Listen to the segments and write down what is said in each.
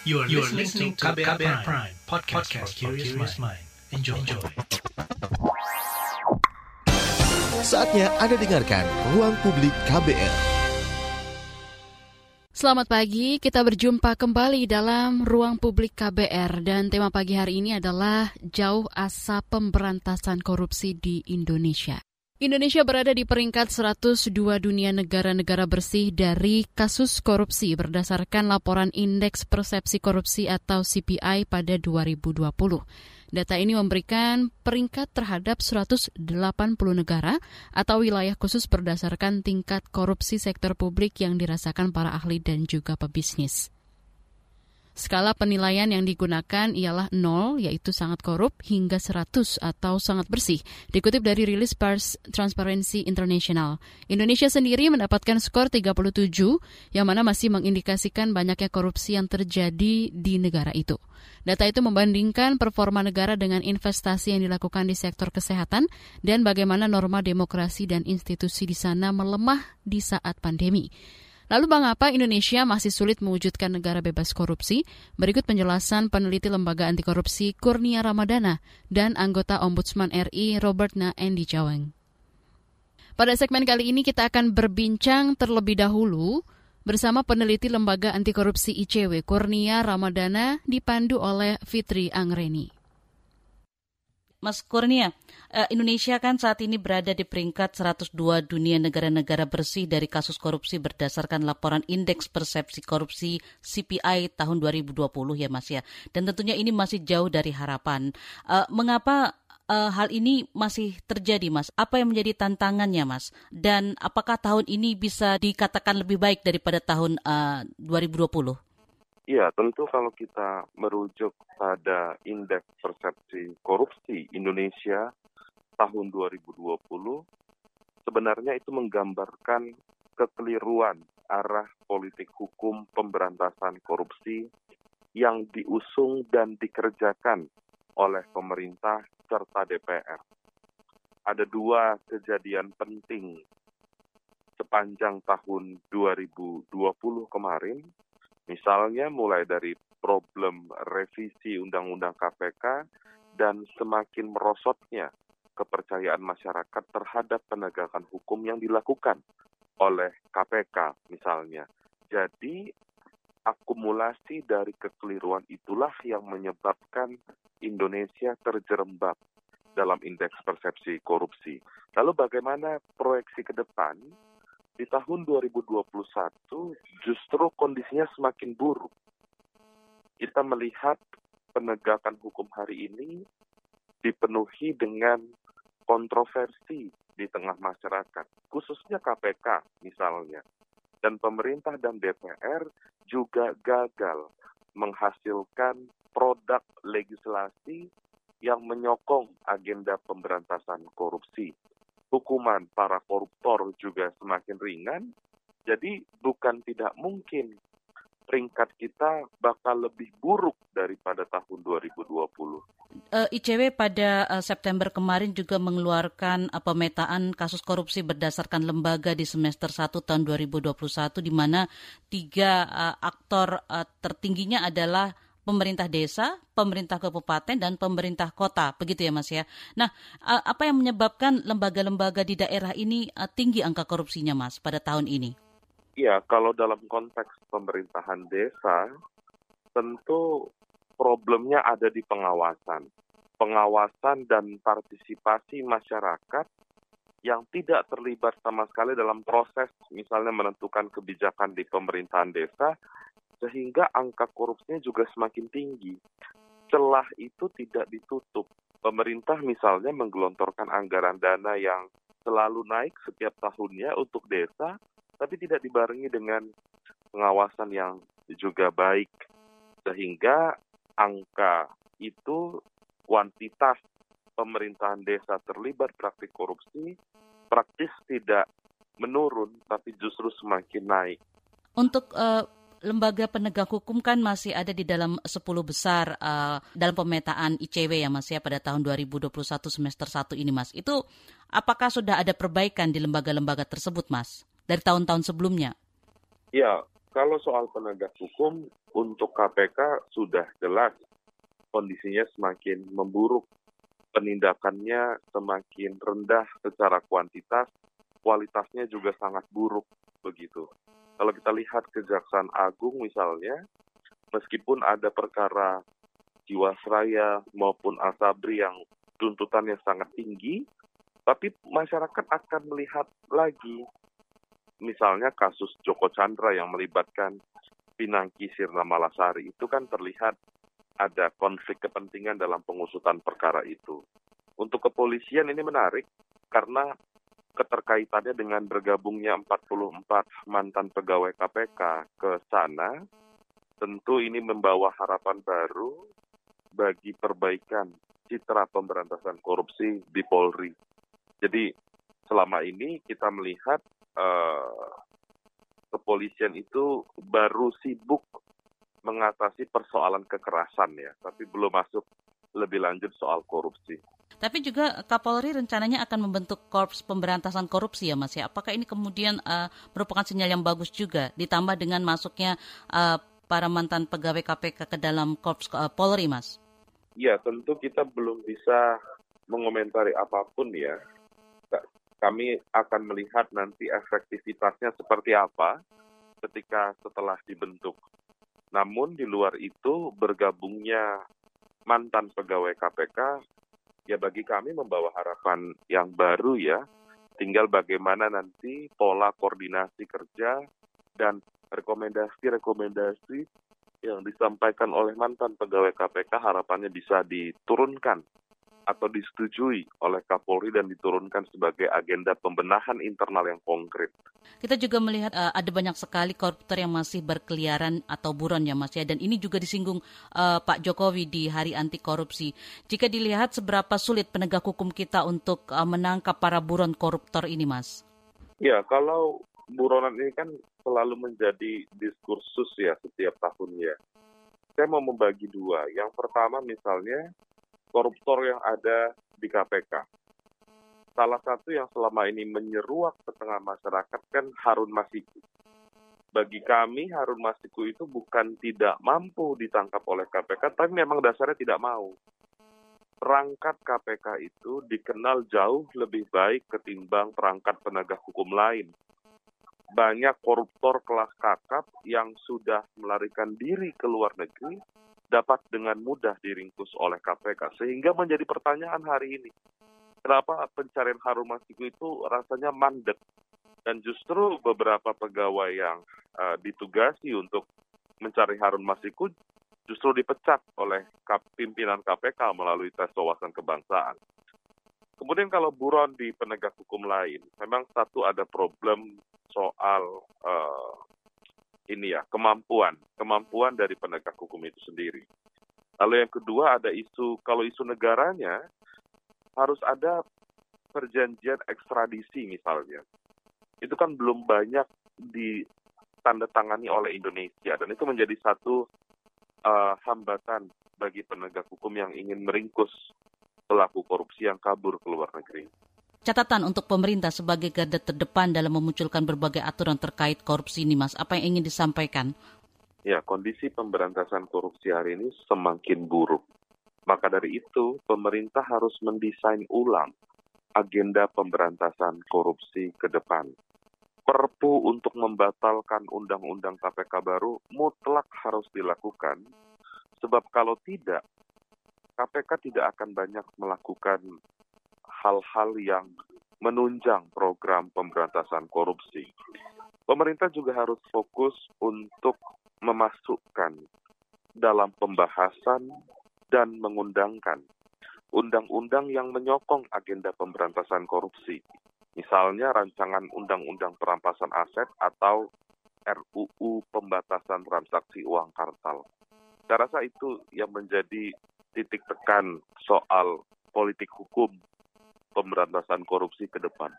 You are, you are listening to KBR, KBR Prime, Prime podcast, podcast for curious mind. Enjoy. Enjoy. Saatnya Anda dengarkan Ruang Publik KBR. Selamat pagi, kita berjumpa kembali dalam Ruang Publik KBR dan tema pagi hari ini adalah Jauh Asap Pemberantasan Korupsi di Indonesia. Indonesia berada di peringkat 102 dunia negara-negara bersih dari kasus korupsi berdasarkan laporan Indeks Persepsi Korupsi atau CPI pada 2020. Data ini memberikan peringkat terhadap 180 negara atau wilayah khusus berdasarkan tingkat korupsi sektor publik yang dirasakan para ahli dan juga pebisnis. Skala penilaian yang digunakan ialah 0, yaitu sangat korup, hingga 100 atau sangat bersih. Dikutip dari rilis Pars Transparency International. Indonesia sendiri mendapatkan skor 37, yang mana masih mengindikasikan banyaknya korupsi yang terjadi di negara itu. Data itu membandingkan performa negara dengan investasi yang dilakukan di sektor kesehatan dan bagaimana norma demokrasi dan institusi di sana melemah di saat pandemi. Lalu mengapa Indonesia masih sulit mewujudkan negara bebas korupsi? Berikut penjelasan peneliti Lembaga Anti Korupsi Kurnia Ramadana dan anggota Ombudsman RI Robert Na Endi Caweng. Pada segmen kali ini kita akan berbincang terlebih dahulu bersama peneliti Lembaga Anti Korupsi ICW Kurnia Ramadana dipandu oleh Fitri Angreni. Mas Kurnia, eh, Indonesia kan saat ini berada di peringkat 102 dunia negara-negara bersih dari kasus korupsi berdasarkan laporan Indeks Persepsi Korupsi CPI tahun 2020 ya Mas ya. Dan tentunya ini masih jauh dari harapan. Eh, mengapa uh, hal ini masih terjadi, Mas? Apa yang menjadi tantangannya, Mas? Dan apakah tahun ini bisa dikatakan lebih baik daripada tahun uh, 2020? Iya, tentu kalau kita merujuk pada indeks persepsi korupsi Indonesia tahun 2020, sebenarnya itu menggambarkan kekeliruan arah politik hukum pemberantasan korupsi yang diusung dan dikerjakan oleh pemerintah serta DPR. Ada dua kejadian penting sepanjang tahun 2020 kemarin Misalnya mulai dari problem revisi Undang-Undang KPK dan semakin merosotnya kepercayaan masyarakat terhadap penegakan hukum yang dilakukan oleh KPK misalnya. Jadi akumulasi dari kekeliruan itulah yang menyebabkan Indonesia terjerembab dalam indeks persepsi korupsi. Lalu bagaimana proyeksi ke depan? Di tahun 2021 justru kondisinya semakin buruk. Kita melihat penegakan hukum hari ini dipenuhi dengan kontroversi di tengah masyarakat, khususnya KPK misalnya. Dan pemerintah dan DPR juga gagal menghasilkan produk legislasi yang menyokong agenda pemberantasan korupsi hukuman para koruptor juga semakin ringan. Jadi bukan tidak mungkin peringkat kita bakal lebih buruk daripada tahun 2020. Uh, ICW pada uh, September kemarin juga mengeluarkan uh, pemetaan kasus korupsi berdasarkan lembaga di semester 1 tahun 2021 di mana tiga aktor tertingginya adalah pemerintah desa, pemerintah kabupaten, dan pemerintah kota. Begitu ya Mas ya. Nah, apa yang menyebabkan lembaga-lembaga di daerah ini tinggi angka korupsinya Mas pada tahun ini? Ya, kalau dalam konteks pemerintahan desa, tentu problemnya ada di pengawasan. Pengawasan dan partisipasi masyarakat yang tidak terlibat sama sekali dalam proses misalnya menentukan kebijakan di pemerintahan desa sehingga angka korupsinya juga semakin tinggi. Celah itu tidak ditutup. Pemerintah misalnya menggelontorkan anggaran dana yang selalu naik setiap tahunnya untuk desa, tapi tidak dibarengi dengan pengawasan yang juga baik. Sehingga angka itu kuantitas pemerintahan desa terlibat praktik korupsi praktis tidak menurun, tapi justru semakin naik. Untuk uh, lembaga penegak hukum kan masih ada di dalam 10 besar uh, dalam pemetaan ICW ya Mas ya pada tahun 2021 semester 1 ini Mas. Itu apakah sudah ada perbaikan di lembaga-lembaga tersebut Mas dari tahun-tahun sebelumnya? Ya, Kalau soal penegak hukum, untuk KPK sudah jelas kondisinya semakin memburuk. Penindakannya semakin rendah secara kuantitas, kualitasnya juga sangat buruk begitu. Kalau kita lihat Kejaksaan Agung misalnya, meskipun ada perkara Jiwasraya maupun Asabri yang tuntutannya sangat tinggi, tapi masyarakat akan melihat lagi misalnya kasus Joko Chandra yang melibatkan Pinangki Sirna Malasari itu kan terlihat ada konflik kepentingan dalam pengusutan perkara itu. Untuk kepolisian ini menarik karena keterkaitannya dengan bergabungnya 44 mantan pegawai KPK ke sana, tentu ini membawa harapan baru bagi perbaikan citra pemberantasan korupsi di Polri. Jadi selama ini kita melihat uh, kepolisian itu baru sibuk mengatasi persoalan kekerasan ya, tapi belum masuk lebih lanjut soal korupsi. Tapi juga Kapolri rencananya akan membentuk korps pemberantasan korupsi ya Mas ya. Apakah ini kemudian uh, merupakan sinyal yang bagus juga ditambah dengan masuknya uh, para mantan pegawai KPK ke dalam korps uh, Polri Mas? Ya tentu kita belum bisa mengomentari apa pun ya. Kami akan melihat nanti efektivitasnya seperti apa ketika setelah dibentuk namun di luar itu bergabungnya mantan pegawai KPK ya bagi kami membawa harapan yang baru ya. Tinggal bagaimana nanti pola koordinasi kerja dan rekomendasi-rekomendasi yang disampaikan oleh mantan pegawai KPK harapannya bisa diturunkan atau disetujui oleh Kapolri dan diturunkan sebagai agenda pembenahan internal yang konkret. Kita juga melihat uh, ada banyak sekali koruptor yang masih berkeliaran atau buron ya Mas ya dan ini juga disinggung uh, Pak Jokowi di Hari Anti Korupsi. Jika dilihat seberapa sulit penegak hukum kita untuk uh, menangkap para buron koruptor ini Mas? Ya, kalau buronan ini kan selalu menjadi diskursus ya setiap tahunnya. Saya mau membagi dua. Yang pertama misalnya koruptor yang ada di KPK. Salah satu yang selama ini menyeruak ke tengah masyarakat kan Harun Masiku. Bagi kami Harun Masiku itu bukan tidak mampu ditangkap oleh KPK, tapi memang dasarnya tidak mau. Perangkat KPK itu dikenal jauh lebih baik ketimbang perangkat penegak hukum lain. Banyak koruptor kelas kakap yang sudah melarikan diri ke luar negeri dapat dengan mudah diringkus oleh KPK. Sehingga menjadi pertanyaan hari ini, kenapa pencarian Harun Masiku itu rasanya mandek? Dan justru beberapa pegawai yang uh, ditugasi untuk mencari Harun Masiku justru dipecat oleh pimpinan KPK melalui tes wawasan kebangsaan. Kemudian kalau buron di penegak hukum lain, memang satu ada problem soal uh, ini ya kemampuan kemampuan dari penegak hukum itu sendiri. Lalu yang kedua ada isu kalau isu negaranya harus ada perjanjian ekstradisi misalnya. Itu kan belum banyak ditandatangani oleh Indonesia dan itu menjadi satu uh, hambatan bagi penegak hukum yang ingin meringkus pelaku korupsi yang kabur ke luar negeri. Catatan untuk pemerintah sebagai garda terdepan dalam memunculkan berbagai aturan terkait korupsi ini, Mas. Apa yang ingin disampaikan? Ya, kondisi pemberantasan korupsi hari ini semakin buruk. Maka dari itu, pemerintah harus mendesain ulang agenda pemberantasan korupsi ke depan. Perpu untuk membatalkan undang-undang KPK baru mutlak harus dilakukan, sebab kalau tidak, KPK tidak akan banyak melakukan hal-hal yang menunjang program pemberantasan korupsi. Pemerintah juga harus fokus untuk memasukkan dalam pembahasan dan mengundangkan undang-undang yang menyokong agenda pemberantasan korupsi. Misalnya rancangan undang-undang perampasan aset atau RUU pembatasan transaksi uang kartal. Saya rasa itu yang menjadi titik tekan soal politik hukum pemberantasan korupsi ke depan.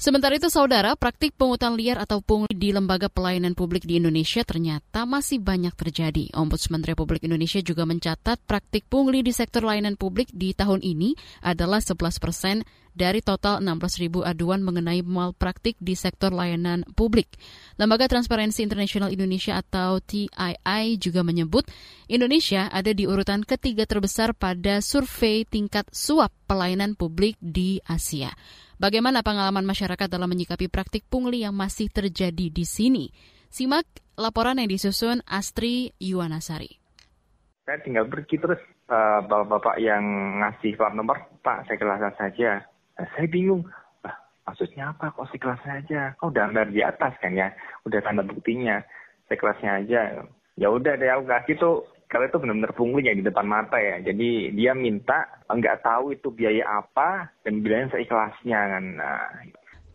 Sementara itu, saudara, praktik pungutan liar atau pungli di lembaga pelayanan publik di Indonesia ternyata masih banyak terjadi. Ombudsman Republik Indonesia juga mencatat praktik pungli di sektor layanan publik di tahun ini adalah 11 persen dari total 16 ribu aduan mengenai malpraktik di sektor layanan publik. Lembaga Transparensi Internasional Indonesia atau TII juga menyebut Indonesia ada di urutan ketiga terbesar pada survei tingkat suap pelayanan publik di Asia. Bagaimana pengalaman masyarakat dalam menyikapi praktik pungli yang masih terjadi di sini? Simak laporan yang disusun Astri Yuwanasari. Saya tinggal pergi terus uh, bapak-bapak yang ngasih plat nomor, Pak saya kelas saja. Nah, saya bingung, bah, maksudnya apa kok kelas saja? Oh udah di atas kan ya, udah tanda buktinya. Saya kelasnya aja. Ya udah deh aku kasih tuh kalau itu benar-benar pungli di depan mata ya. Jadi dia minta nggak tahu itu biaya apa dan bilangnya seikhlasnya kan. Nah.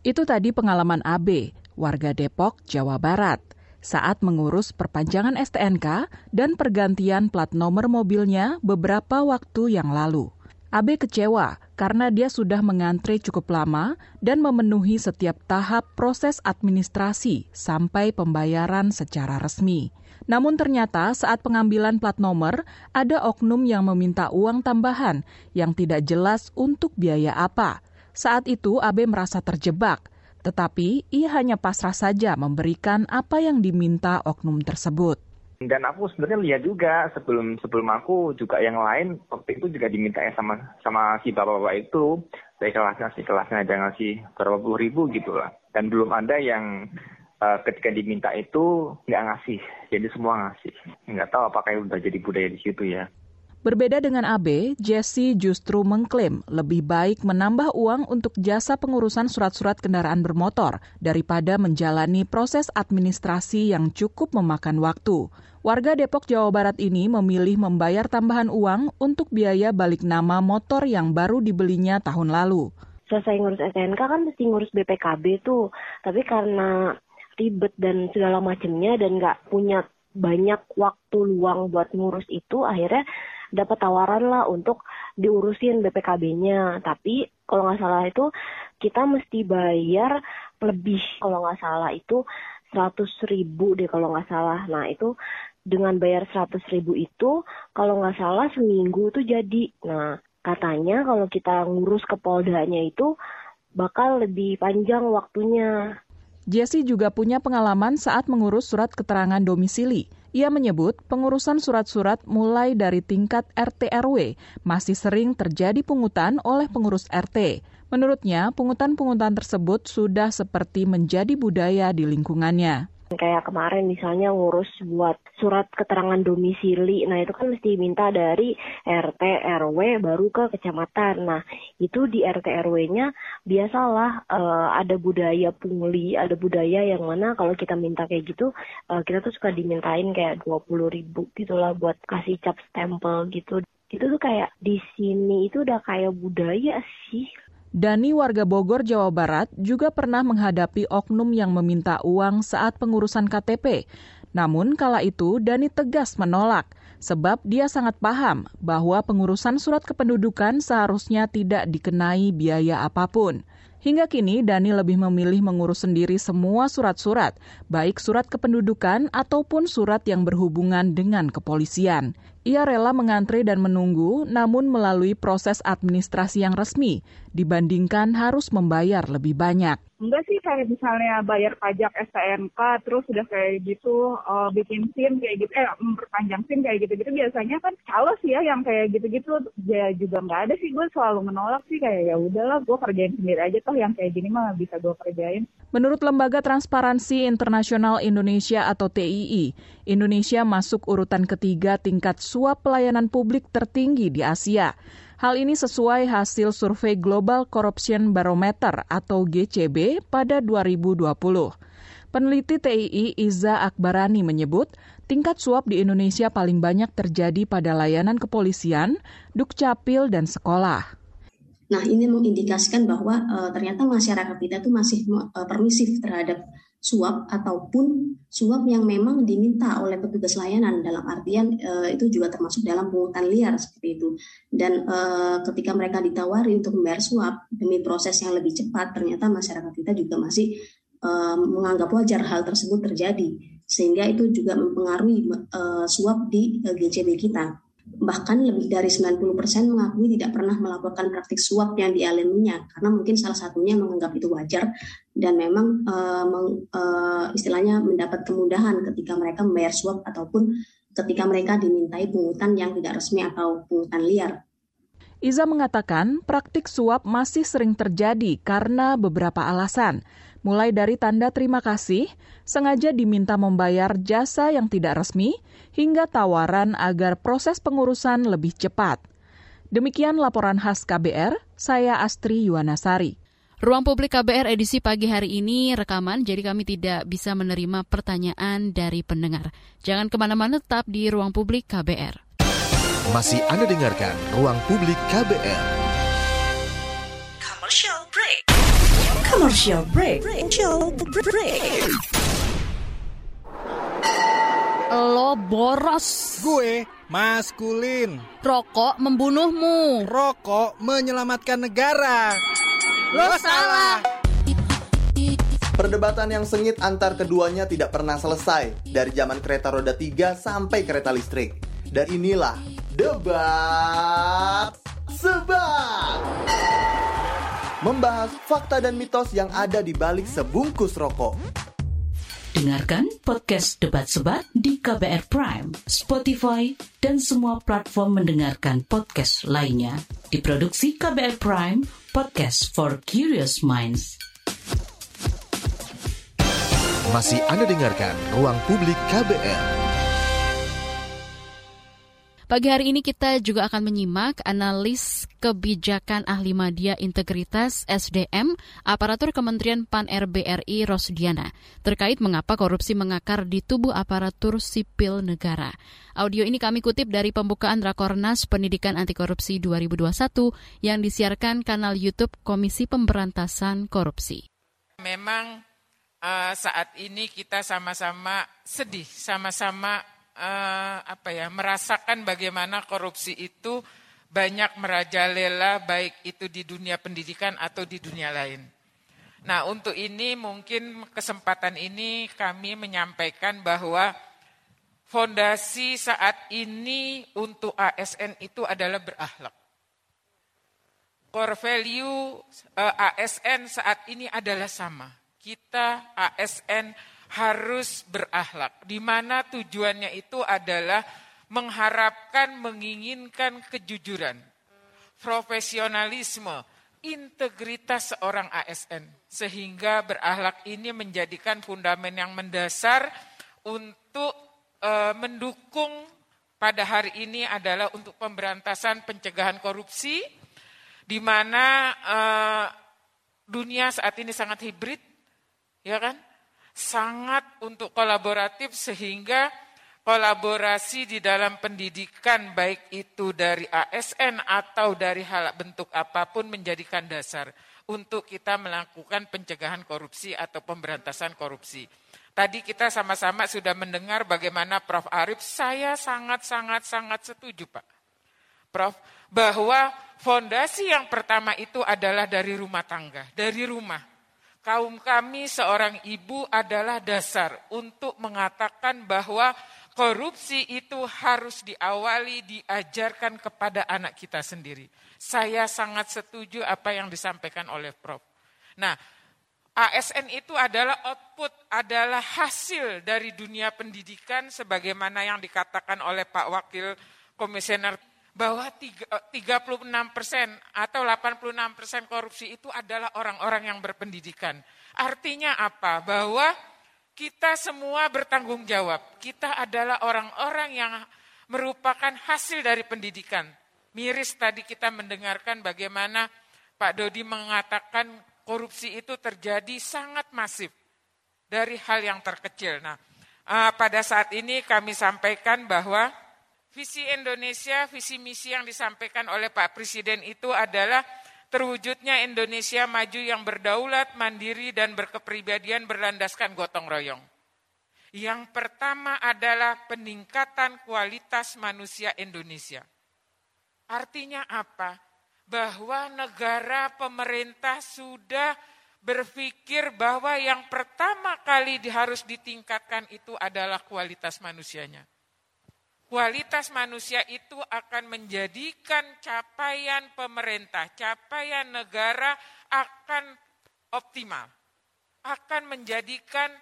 Itu tadi pengalaman AB, warga Depok, Jawa Barat saat mengurus perpanjangan STNK dan pergantian plat nomor mobilnya beberapa waktu yang lalu. AB kecewa karena dia sudah mengantre cukup lama dan memenuhi setiap tahap proses administrasi sampai pembayaran secara resmi. Namun ternyata saat pengambilan plat nomor, ada oknum yang meminta uang tambahan yang tidak jelas untuk biaya apa. Saat itu AB merasa terjebak, tetapi ia hanya pasrah saja memberikan apa yang diminta oknum tersebut. Dan aku sebenarnya lihat juga sebelum sebelum aku juga yang lain waktu itu juga diminta ya sama sama si bapak-bapak itu saya kelasnya si kelasnya ada ngasih berapa puluh ribu gitu lah dan belum ada yang uh, ketika diminta itu nggak ngasih, jadi semua ngasih. Nggak tahu apakah itu udah jadi budaya di situ ya. Berbeda dengan AB, Jesse justru mengklaim lebih baik menambah uang untuk jasa pengurusan surat-surat kendaraan bermotor daripada menjalani proses administrasi yang cukup memakan waktu. Warga Depok, Jawa Barat ini memilih membayar tambahan uang untuk biaya balik nama motor yang baru dibelinya tahun lalu. Selesai ngurus SNK kan mesti ngurus BPKB tuh, tapi karena ribet dan segala macamnya dan nggak punya banyak waktu luang buat ngurus itu akhirnya dapat tawaran lah untuk diurusin BPKB-nya tapi kalau nggak salah itu kita mesti bayar lebih kalau nggak salah itu 100 ribu deh kalau nggak salah. Nah itu dengan bayar 100 ribu itu kalau nggak salah seminggu tuh jadi. Nah katanya kalau kita ngurus ke poldanya itu bakal lebih panjang waktunya Jesse juga punya pengalaman saat mengurus surat keterangan domisili. Ia menyebut pengurusan surat-surat mulai dari tingkat RT RW masih sering terjadi pungutan oleh pengurus RT. Menurutnya, pungutan-pungutan tersebut sudah seperti menjadi budaya di lingkungannya. Kayak kemarin misalnya ngurus buat surat keterangan domisili, nah itu kan mesti minta dari RT RW baru ke kecamatan. Nah itu di RT RW-nya biasalah uh, ada budaya pungli, ada budaya yang mana kalau kita minta kayak gitu, uh, kita tuh suka dimintain kayak dua puluh ribu gitulah buat kasih cap stempel gitu. Itu tuh kayak di sini itu udah kayak budaya sih Dani warga Bogor, Jawa Barat juga pernah menghadapi oknum yang meminta uang saat pengurusan KTP. Namun kala itu Dani tegas menolak sebab dia sangat paham bahwa pengurusan surat kependudukan seharusnya tidak dikenai biaya apa pun. Hingga kini, Dani lebih memilih mengurus sendiri semua surat-surat, baik surat kependudukan ataupun surat yang berhubungan dengan kepolisian. Ia rela mengantre dan menunggu, namun melalui proses administrasi yang resmi, dibandingkan harus membayar lebih banyak. Enggak sih, kayak misalnya bayar pajak STNK, terus sudah kayak gitu, uh, bikin SIM kayak gitu, eh memperpanjang SIM kayak gitu-gitu, biasanya kan kalau sih ya yang kayak gitu-gitu, ya juga nggak ada sih, gue selalu menolak sih, kayak ya udahlah, gue kerjain sendiri aja, toh yang kayak gini mah bisa gue kerjain. Menurut Lembaga Transparansi Internasional Indonesia atau TII, Indonesia masuk urutan ketiga tingkat suap pelayanan publik tertinggi di Asia. Hal ini sesuai hasil survei Global Corruption Barometer atau GCB pada 2020. Peneliti TII Iza Akbarani menyebut, tingkat suap di Indonesia paling banyak terjadi pada layanan kepolisian, dukcapil, dan sekolah. Nah, ini mengindikasikan bahwa uh, ternyata masyarakat kita itu masih uh, permisif terhadap suap ataupun suap yang memang diminta oleh petugas layanan. Dalam artian e, itu juga termasuk dalam pungutan liar seperti itu. Dan e, ketika mereka ditawari untuk membayar suap demi proses yang lebih cepat ternyata masyarakat kita juga masih e, menganggap wajar hal tersebut terjadi. Sehingga itu juga mempengaruhi e, suap di e, GCB kita bahkan lebih dari 90% mengakui tidak pernah melaporkan praktik suap yang dialaminya karena mungkin salah satunya menganggap itu wajar dan memang uh, meng, uh, istilahnya mendapat kemudahan ketika mereka membayar suap ataupun ketika mereka dimintai pungutan yang tidak resmi atau pungutan liar. Iza mengatakan praktik suap masih sering terjadi karena beberapa alasan mulai dari tanda terima kasih, sengaja diminta membayar jasa yang tidak resmi, hingga tawaran agar proses pengurusan lebih cepat. Demikian laporan khas KBR, saya Astri Yuwanasari. Ruang Publik KBR edisi pagi hari ini rekaman, jadi kami tidak bisa menerima pertanyaan dari pendengar. Jangan ke mana-mana, tetap di Ruang Publik KBR. Masih Anda dengarkan Ruang Publik KBR. Commercial break. Commercial break. Lo boros. Gue maskulin. Rokok membunuhmu. Rokok menyelamatkan negara. Lo salah. Perdebatan yang sengit antar keduanya tidak pernah selesai dari zaman kereta roda 3 sampai kereta listrik. Dan inilah debat sebat. Membahas fakta dan mitos yang ada di balik sebungkus rokok. Dengarkan podcast Debat Sebat di KBR Prime, Spotify, dan semua platform mendengarkan podcast lainnya. Diproduksi KBR Prime, podcast for curious minds. Masih Anda dengarkan Ruang Publik KBR. Pagi hari ini kita juga akan menyimak analis kebijakan ahli media integritas SDM aparatur Kementerian Pan RBRI Rosdiana terkait mengapa korupsi mengakar di tubuh aparatur sipil negara. Audio ini kami kutip dari pembukaan Rakornas Pendidikan Anti Korupsi 2021 yang disiarkan kanal YouTube Komisi Pemberantasan Korupsi. Memang uh, saat ini kita sama-sama sedih, sama-sama uh, apa ya merasakan bagaimana korupsi itu banyak merajalela baik itu di dunia pendidikan atau di dunia lain. Nah, untuk ini mungkin kesempatan ini kami menyampaikan bahwa fondasi saat ini untuk ASN itu adalah berakhlak. Core value eh, ASN saat ini adalah sama. Kita ASN harus berakhlak. Di mana tujuannya itu adalah mengharapkan, menginginkan kejujuran, profesionalisme, integritas seorang ASN. Sehingga berakhlak ini menjadikan fundamen yang mendasar untuk e, mendukung pada hari ini adalah untuk pemberantasan pencegahan korupsi, di mana e, dunia saat ini sangat hibrid, ya kan? Sangat untuk kolaboratif sehingga kolaborasi di dalam pendidikan baik itu dari ASN atau dari hal bentuk apa pun menjadikan dasar untuk kita melakukan pencegahan korupsi atau pemberantasan korupsi. Tadi kita sama-sama sudah mendengar bagaimana Prof. Arif, saya sangat-sangat-sangat setuju Pak. Prof, bahwa fondasi yang pertama itu adalah dari rumah tangga, dari rumah kaum kami seorang ibu adalah dasar untuk mengatakan bahwa korupsi itu harus diawali diajarkan kepada anak kita sendiri. Saya sangat setuju apa yang disampaikan oleh Prof. Nah, ASN itu adalah output, adalah hasil dari dunia pendidikan sebagaimana yang dikatakan oleh Pak Wakil Komisioner bahwa 36 eh, persen atau 86 persen korupsi itu adalah orang-orang yang berpendidikan. Artinya apa? Bahwa kita semua bertanggung jawab. Kita adalah orang-orang yang merupakan hasil dari pendidikan. Miris tadi kita mendengarkan bagaimana Pak Dodi mengatakan korupsi itu terjadi sangat masif dari hal yang terkecil. Nah, eh, pada saat ini kami sampaikan bahwa Visi Indonesia, visi misi yang disampaikan oleh Pak Presiden itu adalah terwujudnya Indonesia maju yang berdaulat, mandiri, dan berkepribadian berlandaskan gotong royong. Yang pertama adalah peningkatan kualitas manusia Indonesia. Artinya apa? Bahwa negara pemerintah sudah berpikir bahwa yang pertama kali harus ditingkatkan itu adalah kualitas manusianya. Kualitas manusia itu akan menjadikan capaian pemerintah, capaian negara akan optimal. Akan menjadikan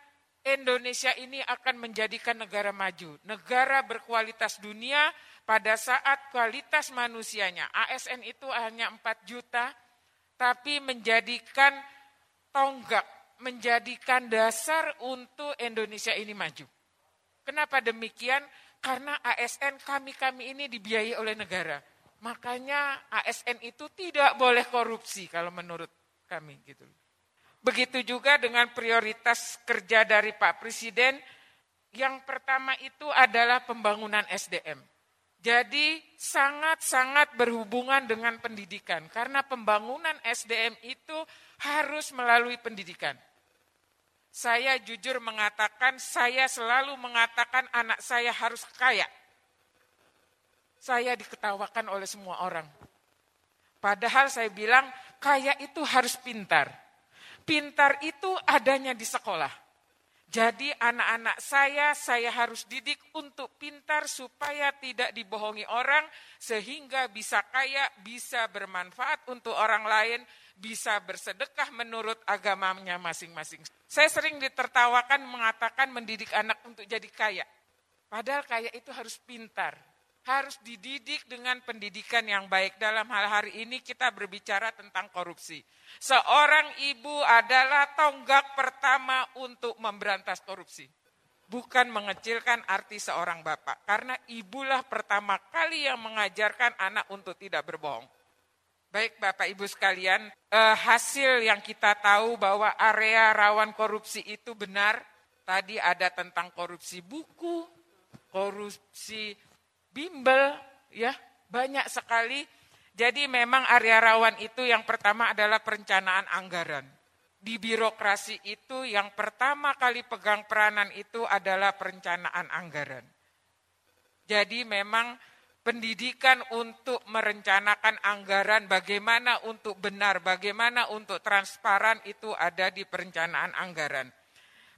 Indonesia ini akan menjadikan negara maju, negara berkualitas dunia pada saat kualitas manusianya. ASN itu hanya 4 juta, tapi menjadikan tonggak, menjadikan dasar untuk Indonesia ini maju. Kenapa demikian? Karena ASN kami-kami ini dibiayai oleh negara. Makanya ASN itu tidak boleh korupsi kalau menurut kami gitu. Begitu juga dengan prioritas kerja dari Pak Presiden. Yang pertama itu adalah pembangunan SDM. Jadi sangat-sangat berhubungan dengan pendidikan karena pembangunan SDM itu harus melalui pendidikan. Saya jujur mengatakan, saya selalu mengatakan anak saya harus kaya. Saya diketawakan oleh semua orang. Padahal saya bilang, kaya itu harus pintar. Pintar itu adanya di sekolah. Jadi anak-anak saya, saya harus didik untuk pintar supaya tidak dibohongi orang, sehingga bisa kaya, bisa bermanfaat untuk orang lain, bisa bersedekah menurut agamanya masing-masing. Saya sering ditertawakan mengatakan mendidik anak untuk jadi kaya. Padahal kaya itu harus pintar, harus dididik dengan pendidikan yang baik. Dalam hal hari ini kita berbicara tentang korupsi. Seorang ibu adalah tonggak pertama untuk memberantas korupsi. Bukan mengecilkan arti seorang bapak. Karena ibulah pertama kali yang mengajarkan anak untuk tidak berbohong. Baik Bapak Ibu sekalian, eh, hasil yang kita tahu bahwa area rawan korupsi itu benar. Tadi ada tentang korupsi buku, korupsi bimbel, ya banyak sekali. Jadi memang area rawan itu yang pertama adalah perencanaan anggaran. Di birokrasi itu yang pertama kali pegang peranan itu adalah perencanaan anggaran. Jadi memang pendidikan untuk merencanakan anggaran, bagaimana untuk benar, bagaimana untuk transparan itu ada di perencanaan anggaran.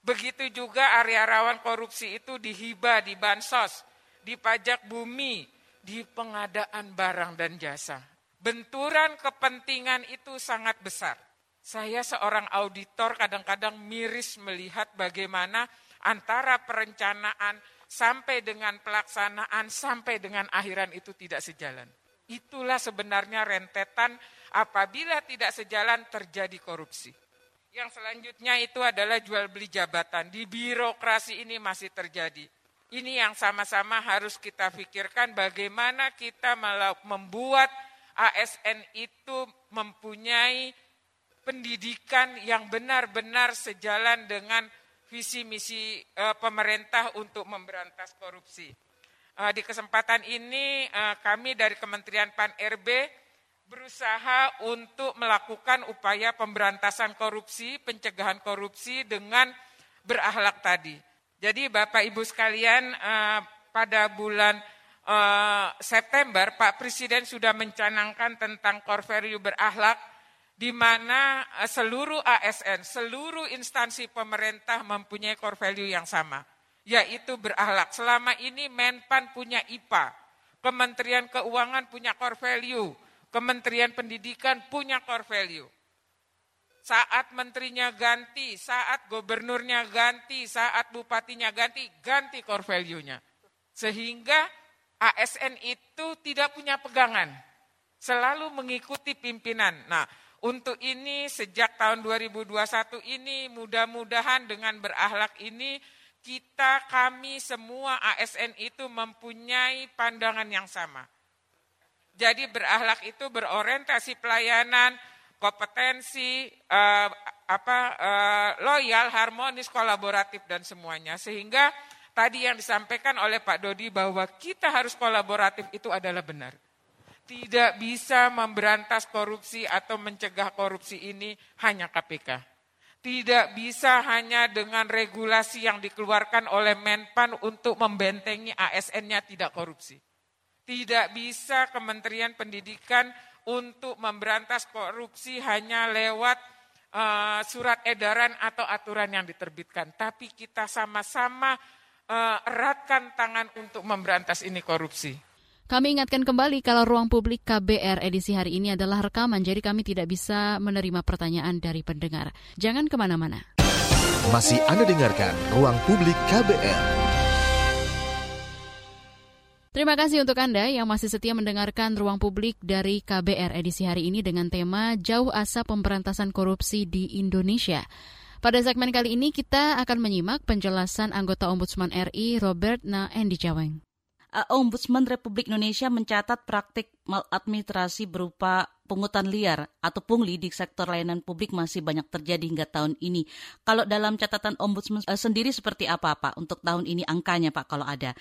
Begitu juga area rawan korupsi itu di hibah, di bansos, di pajak bumi, di pengadaan barang dan jasa. Benturan kepentingan itu sangat besar. Saya seorang auditor kadang-kadang miris melihat bagaimana antara perencanaan sampai dengan pelaksanaan, sampai dengan akhiran itu tidak sejalan. Itulah sebenarnya rentetan apabila tidak sejalan terjadi korupsi. Yang selanjutnya itu adalah jual beli jabatan. Di birokrasi ini masih terjadi. Ini yang sama-sama harus kita pikirkan bagaimana kita membuat ASN itu mempunyai pendidikan yang benar-benar sejalan dengan visi misi uh, pemerintah untuk memberantas korupsi. Uh, di kesempatan ini uh, kami dari Kementerian Pan RB berusaha untuk melakukan upaya pemberantasan korupsi, pencegahan korupsi dengan berakhlak tadi. Jadi Bapak Ibu sekalian uh, pada bulan uh, September Pak Presiden sudah mencanangkan tentang core value berakhlak di mana eh, seluruh ASN, seluruh instansi pemerintah mempunyai core value yang sama, yaitu berakhlak. Selama ini Menpan punya IPA, Kementerian Keuangan punya core value, Kementerian Pendidikan punya core value. Saat menterinya ganti, saat gubernurnya ganti, saat bupatinya ganti, ganti core value-nya. Sehingga ASN itu tidak punya pegangan, selalu mengikuti pimpinan. Nah, untuk ini sejak tahun 2021 ini mudah-mudahan dengan berakhlak ini kita kami semua ASN itu mempunyai pandangan yang sama. Jadi berakhlak itu berorientasi pelayanan, kompetensi, eh, apa eh, loyal, harmonis, kolaboratif dan semuanya. Sehingga tadi yang disampaikan oleh Pak Dodi bahwa kita harus kolaboratif itu adalah benar. Tidak bisa memberantas korupsi atau mencegah korupsi ini hanya KPK. Tidak bisa hanya dengan regulasi yang dikeluarkan oleh Menpan untuk membentengi ASN-nya tidak korupsi. Tidak bisa Kementerian Pendidikan untuk memberantas korupsi hanya lewat uh, surat edaran atau aturan yang diterbitkan. Tapi kita sama-sama uh, eratkan tangan untuk memberantas ini korupsi. Kami ingatkan kembali kalau ruang publik KBR edisi hari ini adalah rekaman, jadi kami tidak bisa menerima pertanyaan dari pendengar. Jangan ke mana-mana. Masih Anda dengarkan Ruang Publik KBR. Terima kasih untuk Anda yang masih setia mendengarkan Ruang Publik dari KBR edisi hari ini dengan tema Jauh Asa Pemberantasan Korupsi di Indonesia. Pada segmen kali ini kita akan menyimak penjelasan anggota Ombudsman RI Robert Naendi Jaweng uh, Ombudsman Republik Indonesia mencatat praktik maladministrasi berupa pungutan liar atau pungli di sektor layanan publik masih banyak terjadi hingga tahun ini. Kalau dalam catatan Ombudsman uh, sendiri seperti apa Pak untuk tahun ini angkanya Pak kalau ada?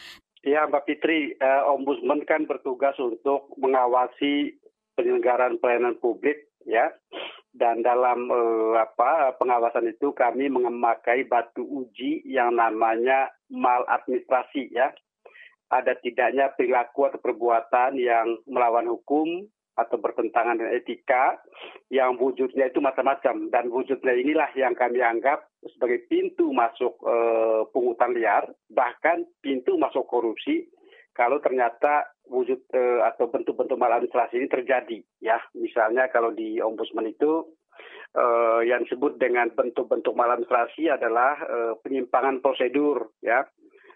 Ya Mbak Fitri, uh, Ombudsman kan bertugas untuk mengawasi penyelenggaraan pelayanan publik ya. Dan dalam uh, apa pengawasan itu kami memakai batu uji yang namanya maladministrasi ya. Ada tidaknya perilaku atau perbuatan yang melawan hukum atau bertentangan dengan etika yang wujudnya itu macam-macam. Dan wujudnya inilah yang kami anggap sebagai pintu masuk e, pungutan liar bahkan pintu masuk korupsi kalau ternyata wujud e, atau bentuk-bentuk maladministrasi ini terjadi ya. Misalnya kalau di ombudsman itu e, yang disebut dengan bentuk-bentuk maladministrasi adalah e, penyimpangan prosedur ya.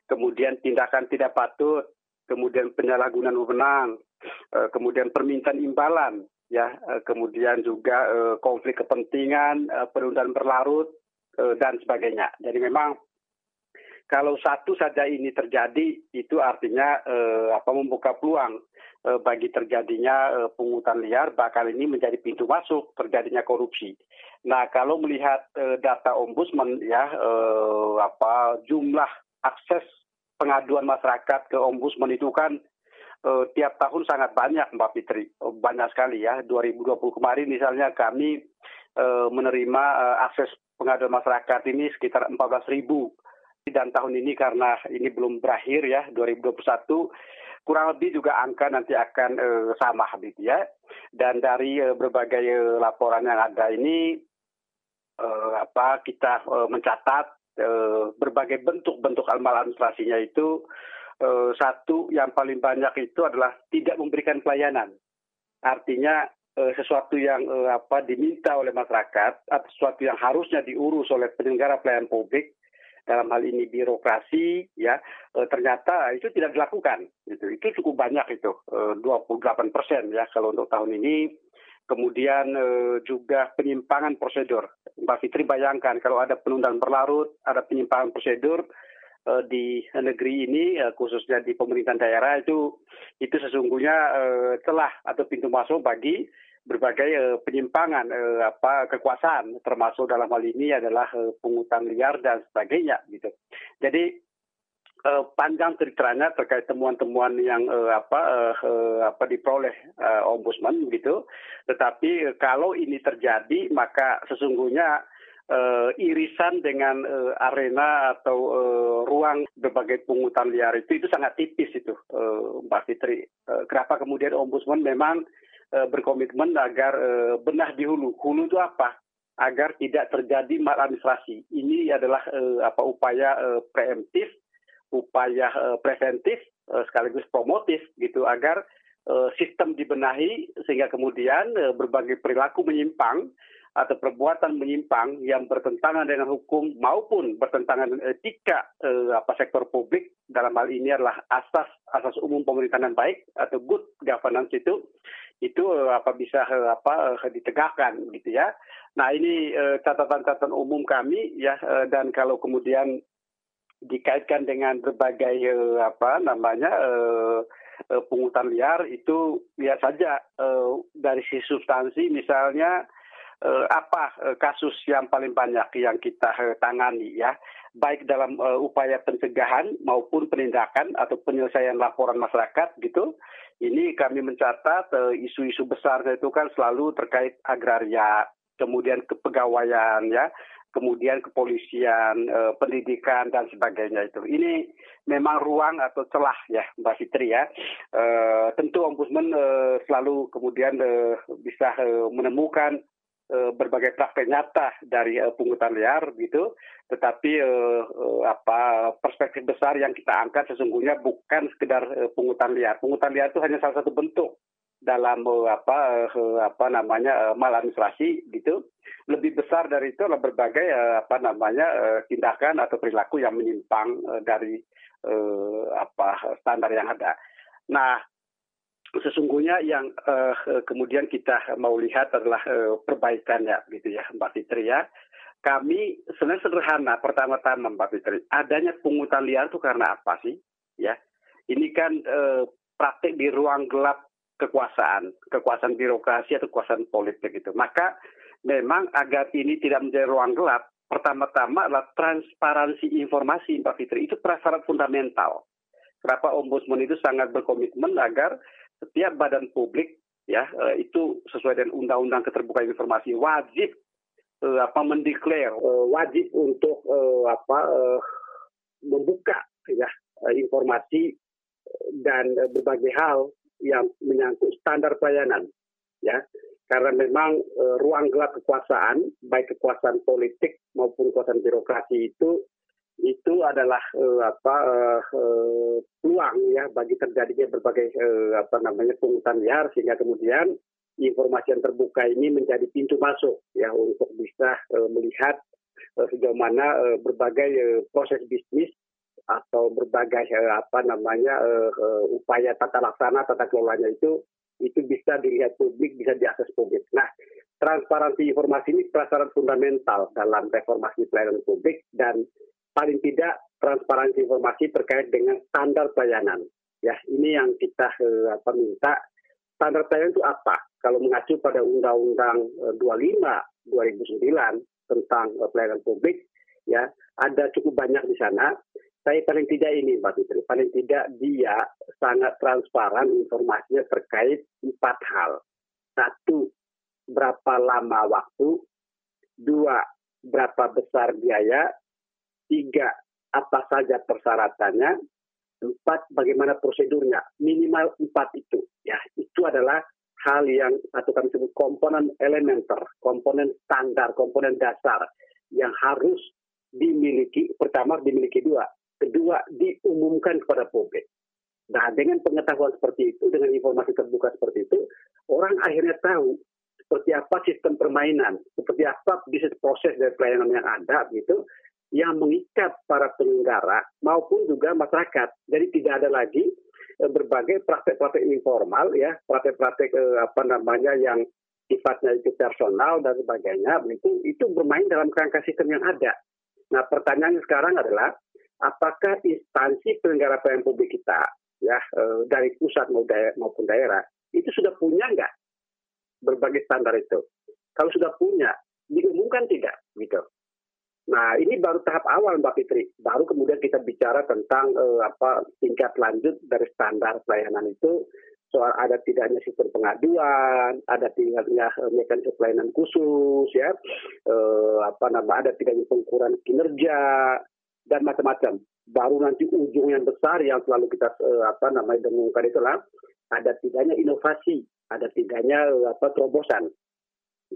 Kemudian tindakan tidak patut, kemudian penyalahgunaan wewenang, eh, kemudian permintaan imbalan, ya, eh, kemudian juga eh, konflik kepentingan, penundaan berlarut dan sebagainya. Jadi memang kalau satu saja ini terjadi, itu artinya apa membuka peluang bagi terjadinya pungutan liar, bakal ini menjadi pintu masuk terjadinya korupsi. Nah, kalau melihat data ombudsman ya apa jumlah akses pengaduan masyarakat ke ombudsman itu kan uh, tiap tahun sangat banyak Mbak Fitri, uh, banyak sekali ya. 2020 kemarin misalnya kami uh, menerima uh, akses pengaduan masyarakat ini sekitar 14 ribu. Dan tahun ini karena ini belum berakhir ya, 2021 kurang lebih juga angka nanti akan uh, sama gitu ya. Dan dari uh, berbagai uh, laporan yang ada ini uh, apa kita uh, mencatat Eh, berbagai bentuk-bentuk maladministrasinya itu eh, satu yang paling banyak itu adalah tidak memberikan pelayanan. Artinya eh, sesuatu yang apa diminta oleh masyarakat atau sesuatu yang harusnya diurus oleh penyelenggara pelayanan publik dalam hal ini birokrasi ya ternyata itu tidak dilakukan itu itu cukup banyak itu 28 persen ya kalau untuk tahun ini kemudian juga penyimpangan prosedur Mbak Fitri bayangkan kalau ada penundaan berlarut, ada penyimpangan prosedur uh, di negeri ini, uh, khususnya di pemerintahan daerah itu itu sesungguhnya uh, celah atau pintu masuk bagi berbagai penyimpangan apa kekuasaan, termasuk dalam hal ini adalah uh, pungutan liar dan sebagainya gitu. Jadi uh, panjang ceritanya terkait temuan-temuan yang uh, apa uh, apa diperoleh uh, ombudsman gitu. Tetapi uh, kalau ini terjadi maka sesungguhnya uh, irisan dengan uh, arena atau uh, ruang berbagai pungutan liar itu itu sangat tipis itu uh, Mbak Fitri. Uh, kenapa kemudian ombudsman memang uh, berkomitmen agar uh, benah di hulu. Hulu itu apa? agar tidak terjadi maladministrasi. Ini adalah uh, apa upaya uh, preemptif upaya uh, preventif uh, sekaligus promotif gitu agar uh, sistem dibenahi sehingga kemudian uh, berbagai perilaku menyimpang atau perbuatan menyimpang yang bertentangan dengan hukum maupun bertentangan dengan etika uh, apa sektor publik dalam hal ini adalah asas asas umum pemerintahan baik atau good governance itu itu uh, apa bisa uh, apa uh, ditegakkan gitu ya. Nah ini catatan-catatan umum kami ya dan kalau kemudian dikaitkan dengan berbagai uh, apa namanya uh, uh, pungutan liar itu lihat saja uh, dari sisi substansi misalnya uh, apa uh, kasus yang paling banyak yang kita uh, tangani ya baik dalam uh, upaya pencegahan maupun penindakan atau penyelesaian laporan masyarakat gitu. Ini kami mencatat isu isu-isu besar itu kan selalu terkait agraria, kemudian kepegawaian ya, kemudian kepolisian, uh, pendidikan dan sebagainya itu. Ini memang ruang atau celah ya Mbak Fitri ya. Uh, tentu Ombudsman uh, selalu kemudian uh, bisa uh, menemukan uh, berbagai praktek nyata dari uh, pungutan liar gitu. Tetapi uh, uh, apa perspektif besar yang kita angkat sesungguhnya bukan sekedar uh, pungutan liar. Pungutan liar itu hanya salah satu bentuk dalam apa apa namanya maladministrasi gitu lebih besar dari itu adalah berbagai apa namanya tindakan atau perilaku yang menyimpang dari apa standar yang ada. Nah sesungguhnya yang kemudian kita mau lihat adalah perbaikannya gitu ya Mbak Fitri ya. Kami sebenarnya sederhana pertama-tama Mbak Fitri. Adanya pungutan liar itu karena apa sih? Ya, ini kan praktik di ruang gelap kekuasaan, kekuasaan birokrasi atau kekuasaan politik itu. Maka memang agar ini tidak menjadi ruang gelap, pertama-tama adalah transparansi informasi Mbak Fitri itu prasyarat fundamental. Kenapa Ombudsman itu sangat berkomitmen agar setiap badan publik ya eh, itu sesuai dengan undang-undang keterbukaan informasi wajib uh, apa mendeklar uh, wajib untuk apa membuka ya informasi dan berbagai hal yang menyangkut standar pelayanan ya. Karena memang e, ruang gelap kekuasaan baik kekuasaan politik maupun kekuasaan birokrasi itu itu adalah e, apa e, peluang ya bagi terjadinya berbagai e, apa namanya pungutan liar sehingga kemudian informasi yang terbuka ini menjadi pintu masuk ya untuk bisa e, melihat e, sejauh mana e, berbagai e, proses bisnis atau berbagai uh, apa namanya uh, uh, upaya tata laksana tata kelolanya itu itu bisa dilihat publik bisa diakses publik. Nah transparansi informasi ini prasyarat fundamental dalam reformasi pelayanan publik dan paling tidak transparansi informasi terkait dengan standar pelayanan. Ya ini yang kita apa minta standar pelayanan itu apa? Kalau mengacu pada Undang-Undang 25 2009 tentang pelayanan publik ya ada cukup banyak di sana saya paling tidak ini Mbak Fitri, paling tidak dia sangat transparan informasinya terkait empat hal. Satu, berapa lama waktu. Dua, berapa besar biaya. Tiga, apa saja persyaratannya. Empat, bagaimana prosedurnya. Minimal empat itu. Ya, itu adalah hal yang atau kami sebut komponen elementer, komponen standar, komponen dasar yang harus dimiliki. Pertama dimiliki dua, Kedua, diumumkan kepada publik. Nah, dengan pengetahuan seperti itu, dengan informasi terbuka seperti itu, orang akhirnya tahu seperti apa sistem permainan, seperti apa bisnis proses dari pelayanan yang ada, gitu, yang mengikat para penyelenggara maupun juga masyarakat. Jadi tidak ada lagi e, berbagai praktek-praktek informal, ya, praktek-praktek e, apa namanya yang sifatnya itu personal dan sebagainya, itu itu bermain dalam kerangka sistem yang ada. Nah, pertanyaannya sekarang adalah apakah instansi penyelenggara pelayanan publik kita ya eh, dari pusat maupun daerah itu sudah punya nggak berbagai standar itu? Kalau sudah punya, diumumkan tidak gitu. Nah ini baru tahap awal Mbak Fitri. Baru kemudian kita bicara tentang uh, apa tingkat lanjut dari standar pelayanan itu soal ada tidaknya sistem pengaduan, ada tidaknya uh, mekanisme pelayanan khusus, ya, uh, apa nama, ada tidaknya pengukuran kinerja, dan macam-macam. Baru nanti ujung yang besar yang selalu kita uh, apa namanya dengungkan itulah ada tidaknya inovasi, ada tidaknya uh, apa terobosan.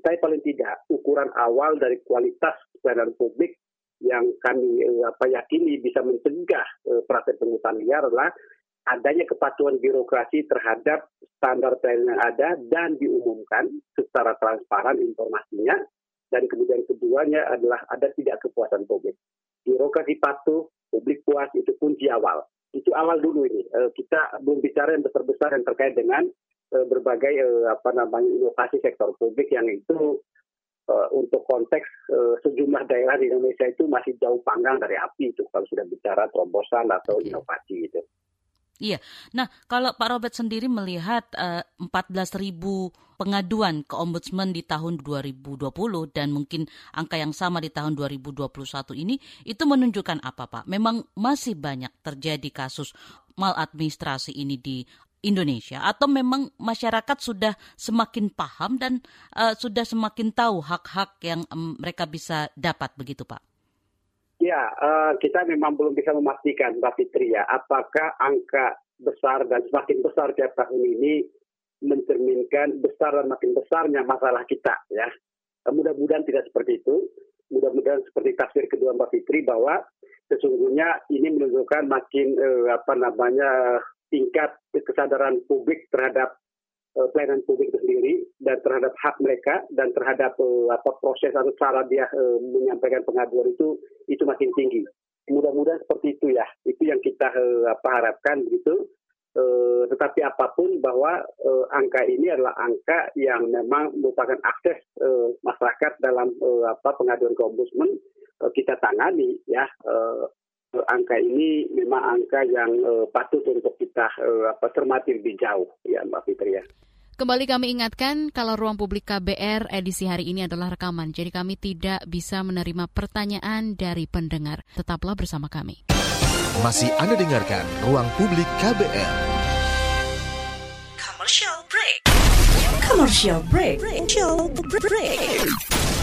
Saya paling tidak ukuran awal dari kualitas pelayanan publik yang kami uh, apa yakini bisa mencegah uh, praktek pungutan liar adalah adanya kepatuhan birokrasi terhadap standar pelayanan yang ada dan diumumkan secara transparan informasinya dan kemudian keduanya adalah ada tidak kepuasan publik birokrasi patuh, publik puas itu kunci awal. Itu awal dulu ini. Uh, kita belum bicara yang besar-besar yang terkait dengan uh, berbagai uh, apa namanya inovasi sektor publik yang itu untuk konteks sejumlah daerah di Indonesia itu masih jauh panggang dari api itu kalau sudah bicara terobosan atau inovasi itu. Iya. Nah, kalau Pak Robert sendiri melihat uh, 14 ribu pengaduan ke Ombudsman di tahun 2020 dan mungkin angka yang sama di tahun 2021 ini, itu menunjukkan apa Pak? Memang masih banyak terjadi kasus maladministrasi ini di Indonesia atau memang masyarakat sudah semakin paham dan uh, sudah semakin tahu hak-hak yang um, mereka bisa dapat begitu Pak? Ya, uh, kita memang belum bisa memastikan Mbak Fitri ya, apakah angka besar dan semakin besar tiap tahun ini mencerminkan besar dan makin besarnya masalah kita ya. Mudah-mudahan tidak seperti itu. Mudah-mudahan seperti tafsir kedua Mbak Fitri bahwa sesungguhnya ini menunjukkan makin uh, apa namanya tingkat kesadaran publik terhadap pelayanan publik itu sendiri dan terhadap hak mereka dan terhadap uh, apa proses atau cara dia uh, menyampaikan pengaduan itu itu makin tinggi. Mudah-mudahan seperti itu ya. Itu yang kita uh, apa harapkan begitu. Uh, tetapi apa pun bahwa uh, angka ini adalah angka yang memang merupakan akses uh, masyarakat dalam uh, apa pengaduan ke ombudsman uh, kita tangani ya uh, angka ini memang angka yang uh, patut untuk kita uh, apa, cermati lebih jauh ya Mbak Fitri ya. Kembali kami ingatkan kalau ruang publik KBR edisi hari ini adalah rekaman, jadi kami tidak bisa menerima pertanyaan dari pendengar. Tetaplah bersama kami. Masih Anda dengarkan Ruang Publik KBR. Commercial break. Commercial break. Commercial break.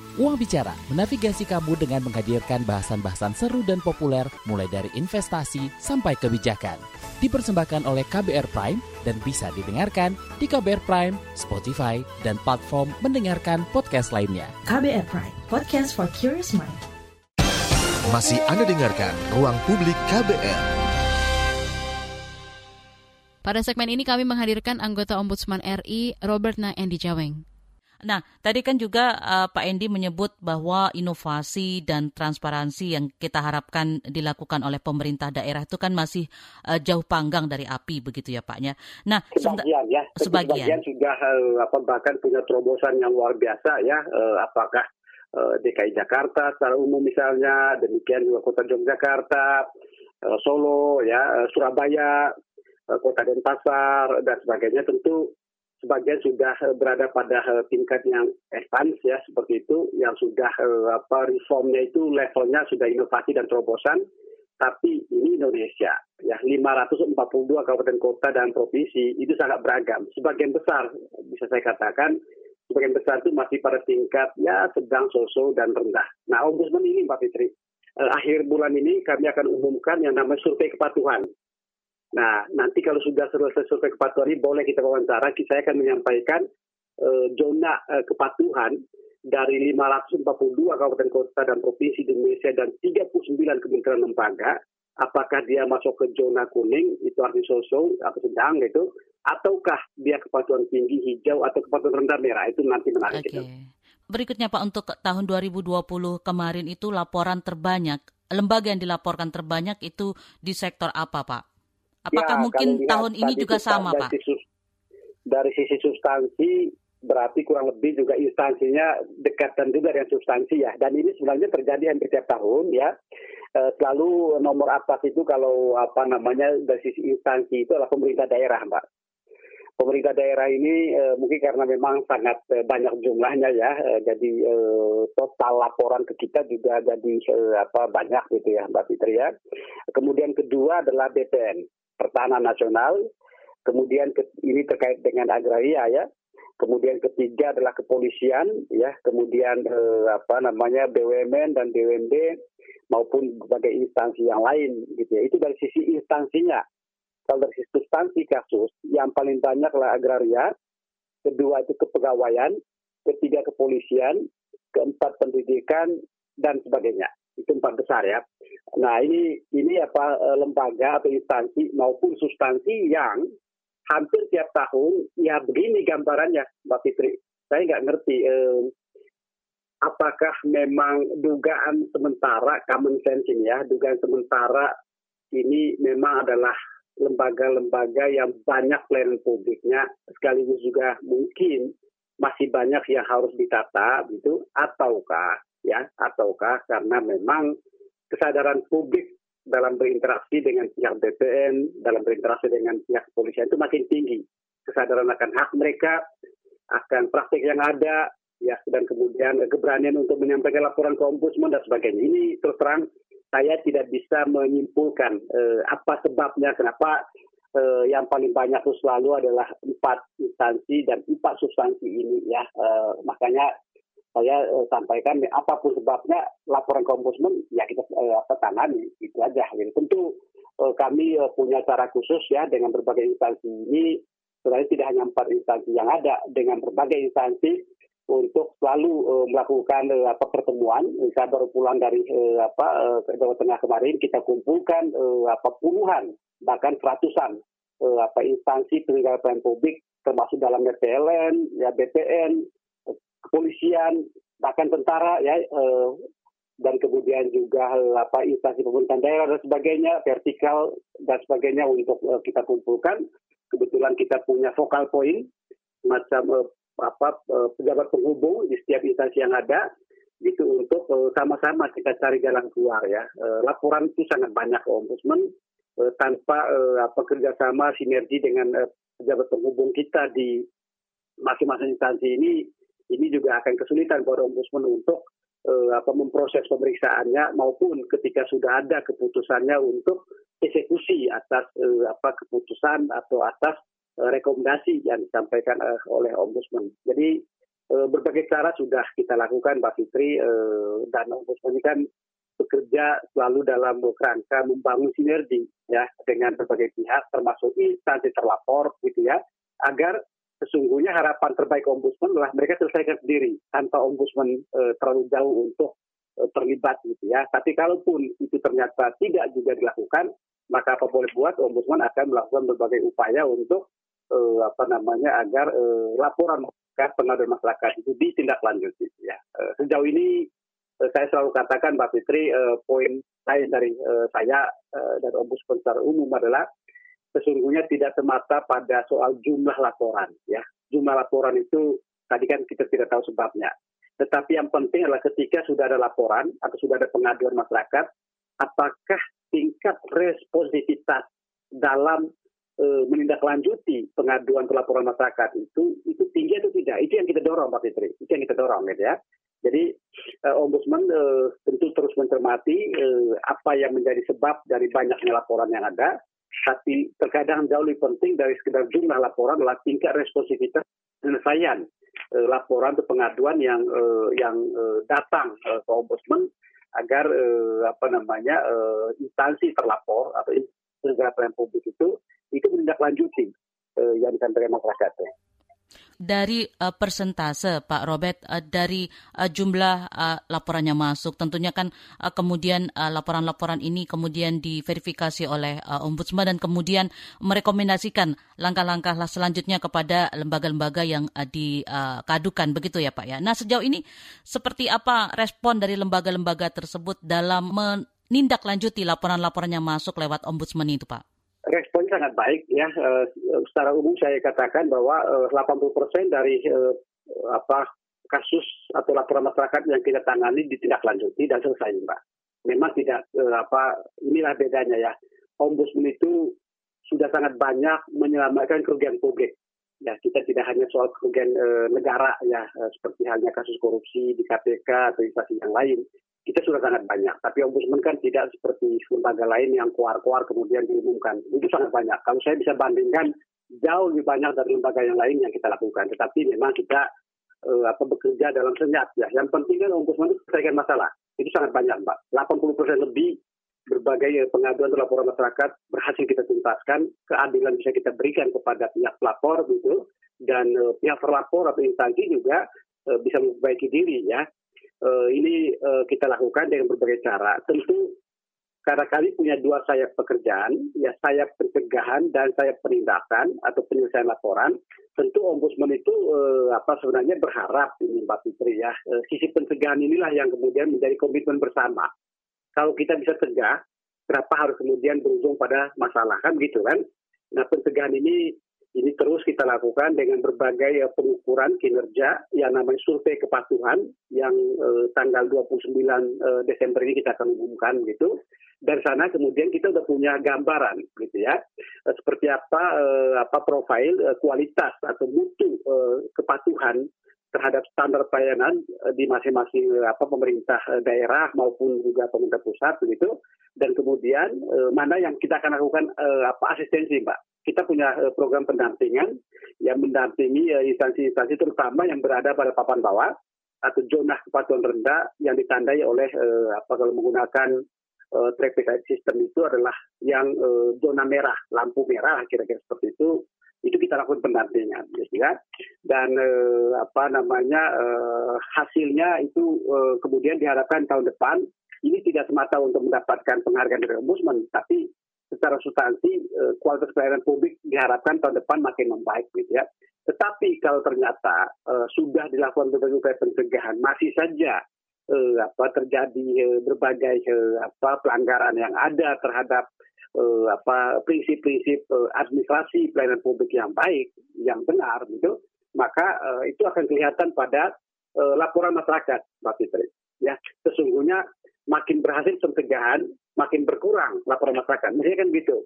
Uang Bicara menavigasi kamu dengan menghadirkan bahasan-bahasan seru dan populer mulai dari investasi sampai kebijakan. Dipersembahkan oleh KBR Prime dan bisa didengarkan di KBR Prime, Spotify, dan platform mendengarkan podcast lainnya. KBR Prime, podcast for curious mind. Masih Anda dengarkan Ruang Publik KBR. Pada segmen ini kami menghadirkan anggota Ombudsman RI Robert Naendi Jaweng. Nah, tadi kan juga uh, Pak Endi menyebut bahwa inovasi dan transparansi yang kita harapkan dilakukan oleh pemerintah daerah itu kan masih uh, jauh panggang dari api begitu ya Paknya. Nah, sebagian ya, sebagian, sebagian sudah uh, apa bahkan punya terobosan yang luar biasa ya, uh, apakah uh, DKI Jakarta secara umum misalnya, demikian juga Kota Yogyakarta, uh, Solo ya, uh, Surabaya, uh, Kota Denpasar dan sebagainya. Tentu sebagian sudah uh, berada pada uh, tingkat yang advance ya seperti itu yang sudah uh, apa reformnya itu levelnya sudah inovasi dan terobosan. Tapi ini Indonesia ya 542 kabupaten kota dan provinsi itu sangat beragam. Sebagian besar bisa saya katakan sebagian besar itu masih pada tingkat ya sedang sosok dan rendah. Nah ombudsman ini Mbak Fitri akhir bulan ini kami akan umumkan yang namanya survei kepatuhan Nah, nanti kalau sudah selesai survei kepatuhan ini, boleh kita wawancara. Saya akan menyampaikan uh, zona uh, kepatuhan dari 542 kabupaten kota dan provinsi di Indonesia dan 39 kementerian lembaga. Apakah dia masuk ke zona kuning, itu arti sosok atau sedang gitu, ataukah dia kepatuhan tinggi hijau atau kepatuhan rendah merah, itu nanti menarik. Okay. Gitu. Berikutnya Pak, untuk tahun 2020 kemarin itu laporan terbanyak, lembaga yang dilaporkan terbanyak itu di sektor apa Pak? Apakah ya, mungkin tahun ini juga sama, Pak? Sisi, dari sisi substansi berarti kurang lebih juga instansinya dekatan juga dengan substansi ya. Dan ini sebenarnya terjadi hampir tiap tahun ya. E, selalu nomor atas itu kalau apa namanya dari sisi instansi itu adalah pemerintah daerah, Mbak. Pemerintah daerah ini e, mungkin karena memang sangat e, banyak jumlahnya ya, e, jadi e, total laporan ke kita juga jadi e, apa banyak gitu ya, Mbak Fitri ya. Kemudian kedua adalah BPN pertahanan nasional, kemudian ke, ini terkait dengan agraria ya, kemudian ketiga adalah kepolisian ya, kemudian eh, apa namanya BUMN dan BUMD maupun berbagai instansi yang lain gitu ya. Itu dari sisi instansinya. Kalau dari substansi kasus, yang paling banyak adalah agraria, kedua itu kepegawaian, ketiga kepolisian, keempat pendidikan, dan sebagainya. Itu empat besar ya. Nah ini ini apa eh, lembaga atau instansi maupun substansi yang hampir tiap tahun ya begini gambarannya Mbak Fitri. Saya nggak ngerti eh, apakah memang dugaan sementara common sense ini ya dugaan sementara ini memang adalah lembaga-lembaga yang banyak pelayanan publiknya sekaligus juga mungkin masih banyak yang harus ditata gitu ataukah ya ataukah karena memang kesadaran publik dalam berinteraksi dengan pihak BPN dalam berinteraksi dengan pihak kepolisian itu makin tinggi. Kesadaran akan hak mereka akan praktik yang ada ya dan kemudian keberanian untuk menyampaikan laporan ke ombudsman dan sebagainya. Ini terus terang saya tidak bisa menyimpulkan eh, apa sebabnya kenapa eh, yang paling banyak itu selalu adalah empat instansi dan empat substansi ini ya. Eh, makanya saya eh, sampaikan apa pun sebabnya laporan ke ya kita eh, tangani itu aja jadi tentu eh, kami eh, punya cara khusus ya dengan berbagai instansi ini sebenarnya tidak hanya empat instansi yang ada dengan berbagai instansi untuk selalu uh, melakukan uh, apa pertemuan. Saya baru pulang dari uh, apa uh, Jawa Tengah kemarin kita kumpulkan uh, apa puluhan bahkan seratusan uh, apa instansi penyelenggara publik termasuk dalamnya PLN, ya BPN, kepolisian, bahkan tentara ya uh, dan kemudian juga apa instansi pemerintahan daerah dan sebagainya vertikal dan sebagainya untuk uh, kita kumpulkan. Kebetulan kita punya focal point macam uh, apa eh, pejabat penghubung di setiap instansi yang ada gitu untuk eh, sama-sama kita cari jalan keluar ya. Eh, laporan itu sangat banyak ombudsman tanpa apa kerjasama sinergi dengan pejabat penghubung kita di masing-masing instansi ini ini juga akan kesulitan pada ombudsman untuk apa memproses pemeriksaannya maupun ketika sudah ada keputusannya untuk eksekusi atas apa keputusan atau atas Eh, rekomendasi yang disampaikan oleh ombudsman. Jadi berbagai cara sudah kita lakukan, Mbak Fitri, dan ombudsman ini kan bekerja selalu dalam kerangka membangun sinergi ya dengan berbagai pihak, termasuk instansi terlapor, gitu ya, agar sesungguhnya harapan terbaik ombudsman adalah mereka selesaikan sendiri tanpa ombudsman uh, terlalu jauh untuk uh, terlibat gitu ya. Tapi kalaupun itu ternyata tidak juga dilakukan, maka apa boleh buat ombudsman akan melakukan berbagai upaya untuk uh, apa namanya agar uh, laporan masyarakat pengaduan masyarakat itu ditindaklanjuti ya uh, sejauh ini uh, saya selalu katakan Mbak Fitri uh, poin lain dari uh, saya uh, dan ombudsman secara umum adalah sesungguhnya tidak semata pada soal jumlah laporan ya. Jumlah laporan itu tadi kan kita tidak tahu sebabnya. Tetapi yang penting adalah ketika sudah ada laporan atau sudah ada pengaduan masyarakat apakah tingkat responsivitas dalam e, menindaklanjuti pengaduan pelaporan masyarakat itu itu tinggi atau tidak? Itu yang kita dorong Pak Fitri. Itu yang kita dorong gitu ya. Jadi e, ombudsman e, tentu terus mencermati e, apa yang menjadi sebab dari banyaknya laporan yang ada tapi terkadang jauh lebih penting dari sekedar jumlah laporan adalah tingkat responsivitas penyelesaian e, laporan atau pengaduan yang e, yang e, datang e, ke ombudsman agar e, apa namanya e, instansi terlapor atau instansi publik itu itu menindaklanjuti uh, yang disampaikan masyarakat. Dari uh, persentase Pak Robert uh, dari uh, jumlah uh, laporan masuk tentunya kan uh, kemudian laporan-laporan uh, ini kemudian diverifikasi oleh uh, ombudsman dan kemudian merekomendasikan langkah-langkah selanjutnya kepada lembaga-lembaga yang uh, dikadukan begitu ya Pak ya. Nah sejauh ini seperti apa respon dari lembaga-lembaga tersebut dalam menindaklanjuti laporan-laporan yang masuk lewat ombudsman itu Pak? Respon sangat baik ya. Uh, secara umum saya katakan bahwa uh, 80% dari uh, apa kasus atau laporan masyarakat yang kita tangani ditindaklanjuti dan selesai, Mbak. Memang tidak uh, apa inilah bedanya ya. Ombudsman itu sudah sangat banyak menyelamatkan kerugian publik. Ya, kita tidak hanya soal kerugian e, negara ya, e, seperti halnya kasus korupsi di KPK atau instansi yang lain kita sudah sangat banyak. Tapi ombudsman kan tidak seperti lembaga lain yang keluar-keluar kemudian diumumkan. Itu sangat banyak. Kalau saya bisa bandingkan jauh lebih banyak dari lembaga yang lain yang kita lakukan. Tetapi memang kita uh, apa bekerja dalam senyap ya. Yang penting kan ombudsman itu selesaikan masalah. Itu sangat banyak, Mbak. 80% lebih berbagai pengaduan atau laporan masyarakat berhasil kita tuntaskan, keadilan bisa kita berikan kepada pihak pelapor gitu, dan uh, pihak terlapor atau instansi juga uh, bisa memperbaiki diri ya. Uh, ini uh, kita lakukan dengan berbagai cara. Tentu karena kami punya dua sayap pekerjaan, ya sayap pencegahan dan sayap penindakan atau penyelesaian laporan. Tentu ombudsman itu uh, apa sebenarnya berharap ini Mbak Fitri ya, uh, sisi pencegahan inilah yang kemudian menjadi komitmen bersama kalau kita bisa cegah, kenapa harus kemudian berujung pada masalah kan gitu kan? Nah pencegahan ini ini terus kita lakukan dengan berbagai uh, pengukuran kinerja yang namanya survei kepatuhan yang uh, tanggal 29 uh, Desember ini kita akan umumkan gitu. Dari sana kemudian kita sudah punya gambaran gitu ya uh, seperti apa uh, apa profil uh, kualitas atau mutu uh, kepatuhan terhadap standar pelayanan eh, di masing-masing eh, apa pemerintah eh, daerah maupun juga pemerintah pusat begitu. Dan kemudian mana yang kita akan lakukan apa asistensi mbak? Kita punya program pendampingan yang mendampingi instansi-instansi terutama yang berada pada papan bawah atau zona kepatuhan rendah yang ditandai oleh apa kalau menggunakan traffic system itu adalah yang zona merah lampu merah kira-kira seperti itu itu kita lakukan pendampingan gitu ya dan eh, apa namanya eh, hasilnya itu eh, kemudian diharapkan tahun depan ini tidak semata untuk mendapatkan penghargaan dari ombudsman tapi secara substansi eh, kualitas pelayanan publik diharapkan tahun depan makin membaik gitu ya. Tetapi kalau ternyata eh, sudah dilakukan berbagai upaya pencegahan masih saja eh, apa terjadi eh, berbagai eh, apa pelanggaran yang ada terhadap uh, apa prinsip-prinsip uh, administrasi pelayanan publik yang baik, yang benar gitu, maka uh, itu akan kelihatan pada uh, laporan masyarakat, Mbak Fitri. Ya, sesungguhnya makin berhasil pencegahan, makin berkurang laporan masyarakat. Misalnya kan gitu.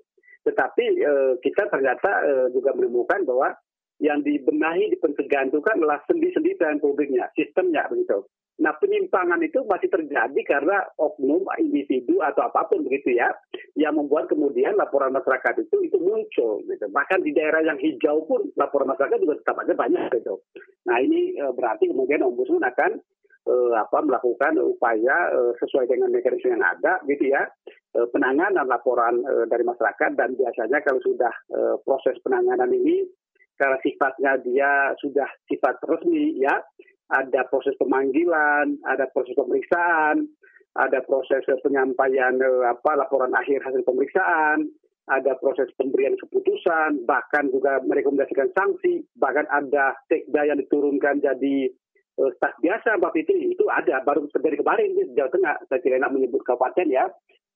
Tetapi uh, kita ternyata uh, juga menemukan bahwa yang dibenahi di pencegahan itu kan adalah sendi-sendi pelayanan publiknya, sistemnya begitu. Nah penyimpangan itu masih terjadi karena oknum individu atau apa pun begitu ya, yang membuat kemudian laporan masyarakat itu itu muncul. Gitu. Bahkan di daerah yang hijau pun laporan masyarakat juga tetap aja banyak gitu. Nah ini e, berarti kemudian ombudsman akan e, apa melakukan upaya e, sesuai dengan mekanisme yang ada gitu ya, penanganan laporan dari masyarakat dan biasanya kalau sudah proses penanganan ini karena sifatnya dia sudah sifat resmi ya. Ada proses pemanggilan, ada proses pemeriksaan, ada proses penyampaian eh, apa laporan akhir hasil pemeriksaan, ada proses pemberian keputusan, bahkan juga merekomendasikan sanksi, bahkan ada sekda yang diturunkan jadi uh, staf biasa Mbak Fitri, itu ada, baru terjadi kemarin di Jawa Tengah, saya tidak enak menyebut kabupaten ya,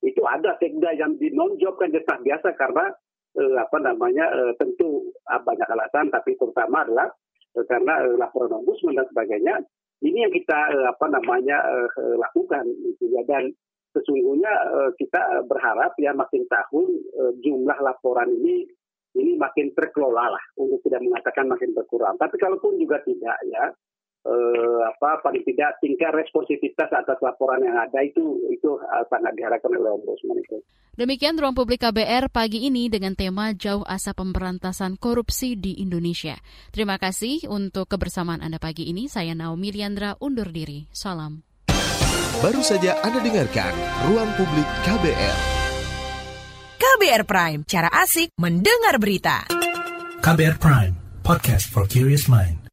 itu ada sekda yang dinonjobkan jadi staf biasa karena uh, apa namanya uh, tentu uh, banyak alasan, tapi terutama adalah Eh, karena uh, laporan ombudsman dan sebagainya ini yang kita uh, apa namanya uh, lakukan gitu ya. Dan sesungguhnya uh, kita berharap ya makin tahun uh, jumlah laporan ini ini makin terkelola lah untuk tidak mengatakan makin berkurang. Tapi kalaupun juga tidak ya eh, apa paling tidak tingkat responsivitas atas laporan yang ada itu itu sangat diharapkan oleh ombudsman itu. Demikian ruang publik KBR pagi ini dengan tema jauh asa pemberantasan korupsi di Indonesia. Terima kasih untuk kebersamaan Anda pagi ini. Saya Naomi Liandra undur diri. Salam. Baru saja Anda dengarkan Ruang Publik KBR. KBR Prime, cara asik mendengar berita. KBR Prime, podcast for curious mind.